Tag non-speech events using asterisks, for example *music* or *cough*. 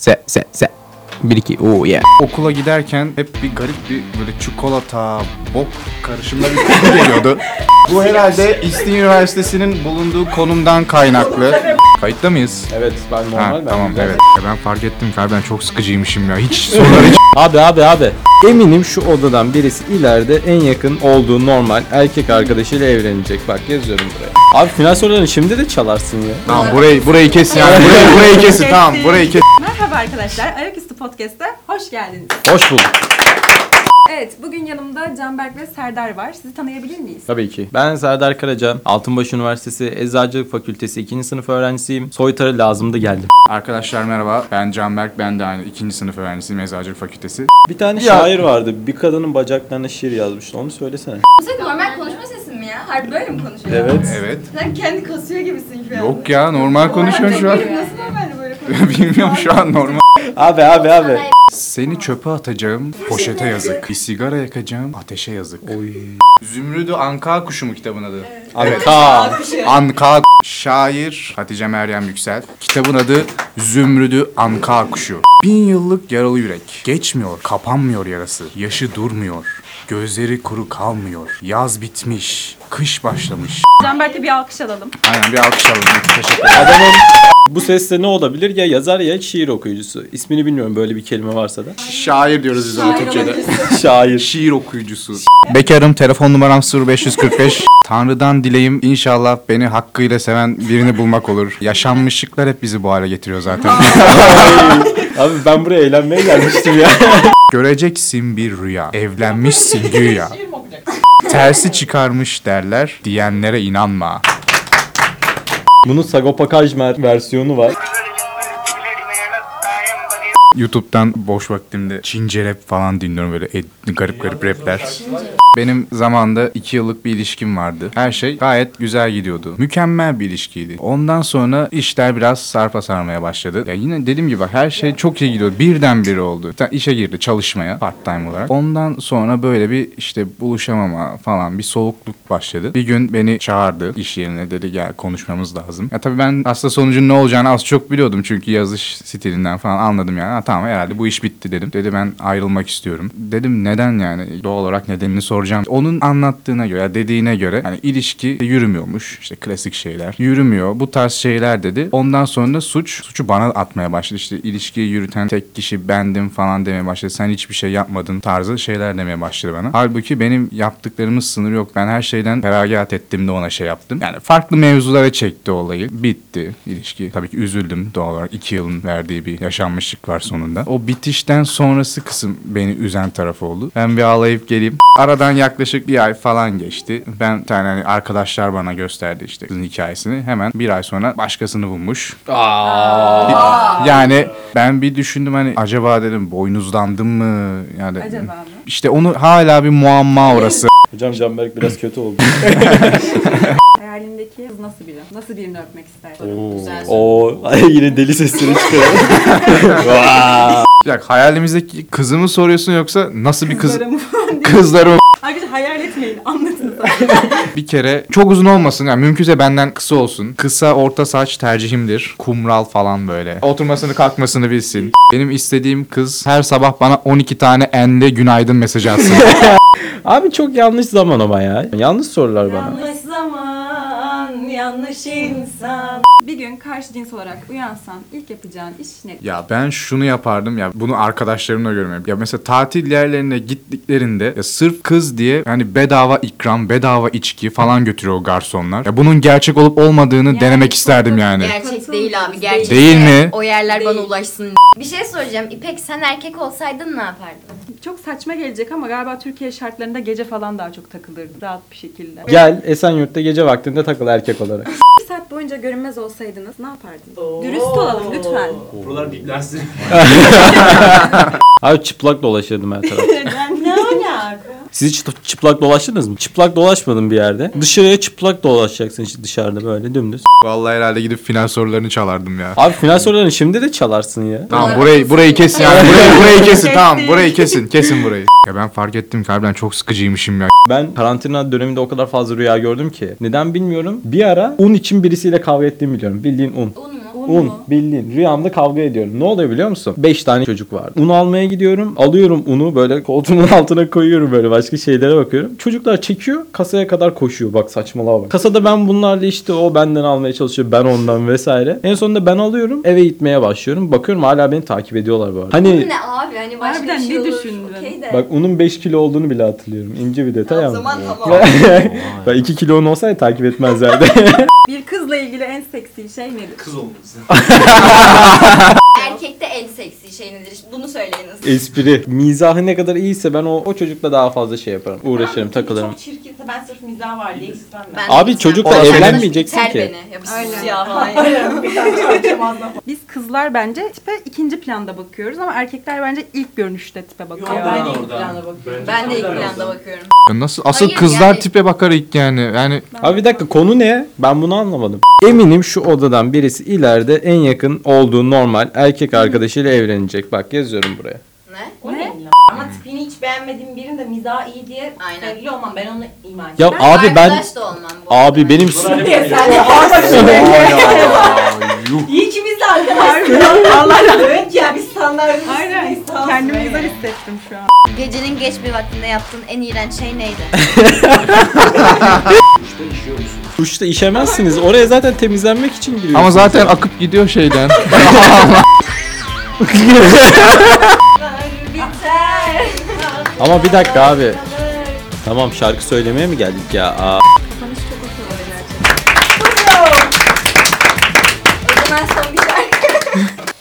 Se se se. 1 2 oh yeah. Okula giderken hep bir garip bir böyle çikolata, bok karışımda bir koku geliyordu. Bu herhalde İstinye Üniversitesi'nin bulunduğu konumdan kaynaklı. Kayıtta mıyız? Evet ben Ha, normal ben. tamam evet. Ya Ben fark ettim ki abi ben çok sıkıcıymışım ya. Hiç soruları hiç... *laughs* Abi abi abi. Eminim şu odadan birisi ileride en yakın olduğu normal erkek arkadaşıyla evlenecek. Bak yazıyorum buraya. Abi final sorularını şimdi de çalarsın ya. Tamam burayı, burayı kes yani. Burayı, burayı kesin tamam burayı kes. Merhaba arkadaşlar, Ayaküstü Podcast'a hoş geldiniz. Hoş bulduk. Evet, bugün yanımda Canberk ve Serdar var. Sizi tanıyabilir miyiz? Tabii ki. Ben Serdar Karaca. Altınbaş Üniversitesi Eczacılık Fakültesi 2. sınıf öğrencisiyim. Soytarı lazımdı geldim. Arkadaşlar merhaba. Ben Canberk. Ben de aynı ikinci sınıf öğrencisiyim Eczacılık Fakültesi. Bir tane Ya- şair vardı. Bir kadının bacaklarına şiir yazmıştı. Onu söylesene. Senin normal konuşma sesin mi ya? Harbi böyle mi konuşuyor? Evet. Evet. Sen kendi kasıyor gibisin şu an. Yok ya normal konuşuyor şu an. Nasıl? *laughs* Bilmiyorum şu an normal. Abi abi abi. Seni çöpe atacağım, poşete yazık. Bir sigara yakacağım, ateşe yazık. Oy. Zümrüdü Anka Kuşu mu kitabın adı? Anka. Anka Şair Hatice Meryem Yüksel. Kitabın adı Zümrüdü Anka Kuşu. Bin yıllık yaralı yürek. Geçmiyor, kapanmıyor yarası. Yaşı durmuyor. Gözleri kuru kalmıyor. Yaz bitmiş, kış başlamış. Canberk'e bir alkış alalım. Aynen bir alkış alalım. Teşekkür ederim. Adamın bu sesle ne olabilir? Ya yazar ya şiir okuyucusu. İsmini bilmiyorum böyle bir kelime varsa da. Şair diyoruz biz ona Türkçe'de. *laughs* Şair. Şiir okuyucusu. Bekarım, telefon numaram 0545. Tanrı'dan dileğim inşallah beni hakkıyla seven birini bulmak olur. Yaşanmışlıklar hep bizi bu hale getiriyor zaten. *laughs* Abi ben buraya eğlenmeye gelmiştim ya. *laughs* Göreceksin bir rüya, evlenmişsin güya. Tersi çıkarmış derler, diyenlere inanma. Bunun Sagopa Kajmer versiyonu var. YouTube'dan boş vaktimde Çince rap falan dinliyorum böyle ed- garip garip rapler. Benim zamanda iki yıllık bir ilişkim vardı. Her şey gayet güzel gidiyordu. Mükemmel bir ilişkiydi. Ondan sonra işler biraz sarpa sarmaya başladı. Ya yine dediğim gibi bak her şey çok iyi gidiyordu. Birdenbire oldu. Ta- işe girdi çalışmaya part time olarak. Ondan sonra böyle bir işte buluşamama falan bir soğukluk başladı. Bir gün beni çağırdı iş yerine dedi gel konuşmamız lazım. Ya tabii ben aslında sonucun ne olacağını az çok biliyordum çünkü yazış stilinden falan anladım yani. Tamam herhalde bu iş bitti dedim. Dedi ben ayrılmak istiyorum. Dedim neden yani doğal olarak nedenini soracağım. Onun anlattığına göre dediğine göre hani ilişki yürümüyormuş. İşte klasik şeyler. Yürümüyor. Bu tarz şeyler dedi. Ondan sonra suç suçu bana atmaya başladı. İşte ilişkiyi yürüten tek kişi bendim falan demeye başladı. Sen hiçbir şey yapmadın tarzı şeyler demeye başladı bana. Halbuki benim yaptıklarımın sınırı yok. Ben her şeyden feragat ettim de ona şey yaptım. Yani farklı mevzulara çekti olayı. Bitti ilişki. Tabii ki üzüldüm doğal olarak. iki yılın verdiği bir yaşanmışlık var sonunda. O bitişten sonrası kısım beni üzen taraf oldu. Ben bir ağlayıp geleyim. Aradan yaklaşık bir ay falan geçti. Ben bir tane hani arkadaşlar bana gösterdi işte kızın hikayesini. Hemen bir ay sonra başkasını bulmuş. Yani ben bir düşündüm hani acaba dedim boynuzlandım mı? Yani Acaba mı? işte onu hala bir muamma orası. Hocam Canberk biraz kötü oldu. *laughs* Hayalindeki kız nasıl biri? Nasıl birini öpmek istersin? Oo, *laughs* ay yine deli sesleri çıkıyor. *laughs* Vaa. Bir dakika hayalimizdeki kızı mı soruyorsun yoksa nasıl bir kız Kızlarımı falan diye. kızları mı? Arkadaşlar hayal etmeyin, anlatın *laughs* sadece. Bir kere çok uzun olmasın yani mümkünse benden kısa olsun. Kısa orta saç tercihimdir. Kumral falan böyle. Oturmasını kalkmasını bilsin. Benim istediğim kız her sabah bana 12 tane ende günaydın mesajı atsın. Abi çok yanlış zaman ama ya. Yanlış sorular bana. Yanlış zaman, yanlış insan. bir gün karşı cins olarak uyansan ilk yapacağın iş ne? Ya ben şunu yapardım ya bunu arkadaşlarımla görüyorum. Ya mesela tatil yerlerine gittiklerinde ya sırf kız diye hani bedava ikram, bedava içki falan götürüyor o garsonlar. Ya bunun gerçek olup olmadığını denemek isterdim yani. Gerçek değil abi, gerçek. Değil mi? O yerler bana Değil. ulaşsın. Bir şey soracağım. İpek sen erkek olsaydın ne yapardın? Çok saçma gelecek ama galiba Türkiye şartlarında gece falan daha çok takılırdı rahat bir şekilde. Gel Esenyurt'ta gece vaktinde takıl erkek olarak. Bir saat boyunca görünmez olsaydınız ne yapardınız? Dürüst olalım lütfen. Buralar biplersin. *laughs* *laughs* Abi çıplak dolaşırdım her tarafta. *laughs* ne alaka? Siz hiç çıp- çıplak dolaştınız mı? Çıplak dolaşmadım bir yerde. Dışarıya çıplak dolaşacaksın işte dışarıda böyle dümdüz. Vallahi herhalde gidip final sorularını çalardım ya. Abi final sorularını şimdi de çalarsın ya. Tamam burayı burayı kesin yani. Burayı, *laughs* burayı kesin tamam. Kesin. Burayı kesin. Kesin burayı. Ya ben fark ettim ki harbiden çok sıkıcıymışım ya. Ben karantina döneminde o kadar fazla rüya gördüm ki. Neden bilmiyorum. Bir ara un için birisiyle kavga ettiğimi biliyorum. Bildiğin un. Un mu? Un Un mu? bildiğin. Rüyamda kavga ediyorum. Ne oluyor biliyor musun? 5 tane çocuk var. Un almaya gidiyorum. Alıyorum unu böyle koltuğumun *laughs* altına koyuyorum böyle başka şeylere bakıyorum. Çocuklar çekiyor kasaya kadar koşuyor. Bak saçmalığa bak. Kasada ben bunlarla işte o benden almaya çalışıyor. Ben ondan vesaire. En sonunda ben alıyorum. Eve gitmeye başlıyorum. Bakıyorum hala beni takip ediyorlar bu arada. Hani Ne abi hani başka Harbiden bir şey ne olur. düşündün? Okey de. bak unun 5 kilo olduğunu bile hatırlıyorum. İnce bir detay o ama. zaman tamam. Ben 2 kilon olsaydı takip etmezlerdi. *laughs* Bir kızla ilgili en seksi şey nedir? *laughs* Erkekte en seksi şey nedir? Bunu söyleyiniz. Espri. Mizahı ne kadar iyiyse ben o, o çocukla daha fazla şey yaparım. Uğraşırım, takılırım. Çok çirkinse ben sırf mizah var diye ben. De Abi çocukla Orada evlenmeyeceksin ki. beni. Ya bir Aynen. sus ya falan. Aynen bir tane çarpacağım Biz kızlar bence tipe ikinci planda bakıyoruz ama erkekler bence ilk görünüşte tipe Yok bakıyor. ben de ilk plana bakıyorum. ben de ilk planda bakıyorum. Nasıl? Asıl Hayır, kızlar yani- tipe bakar ilk yani. Yani Abi bir dakika konu ne? Ben bunu anlamadım. Eminim şu odadan birisi ileride en yakın olduğu normal erkek arkadaşıyla evlenecek. Bak yazıyorum buraya. Ne? O ne? Hiç beğenmediğim birinin de mizahı iyi diye Aynen. sevgili olmam. Ben onu ima ediyorum. Ya abi ben Arkadaş da olmam bu. abi benim Niye sen de İyi ki biz de arkadaşız. Allah Evet ya biz standartımız. Aynen. Kendimi güzel hissettim şu an. Gecenin geç bir vaktinde yaptığın en iğrenç şey neydi? *laughs* duşta işemezsiniz. Oraya zaten temizlenmek için giriyorsunuz. ama zaten akıp gidiyor şeyden. *laughs* *laughs* Ama bir dakika abi. Tamam şarkı söylemeye mi geldik ya? Aa.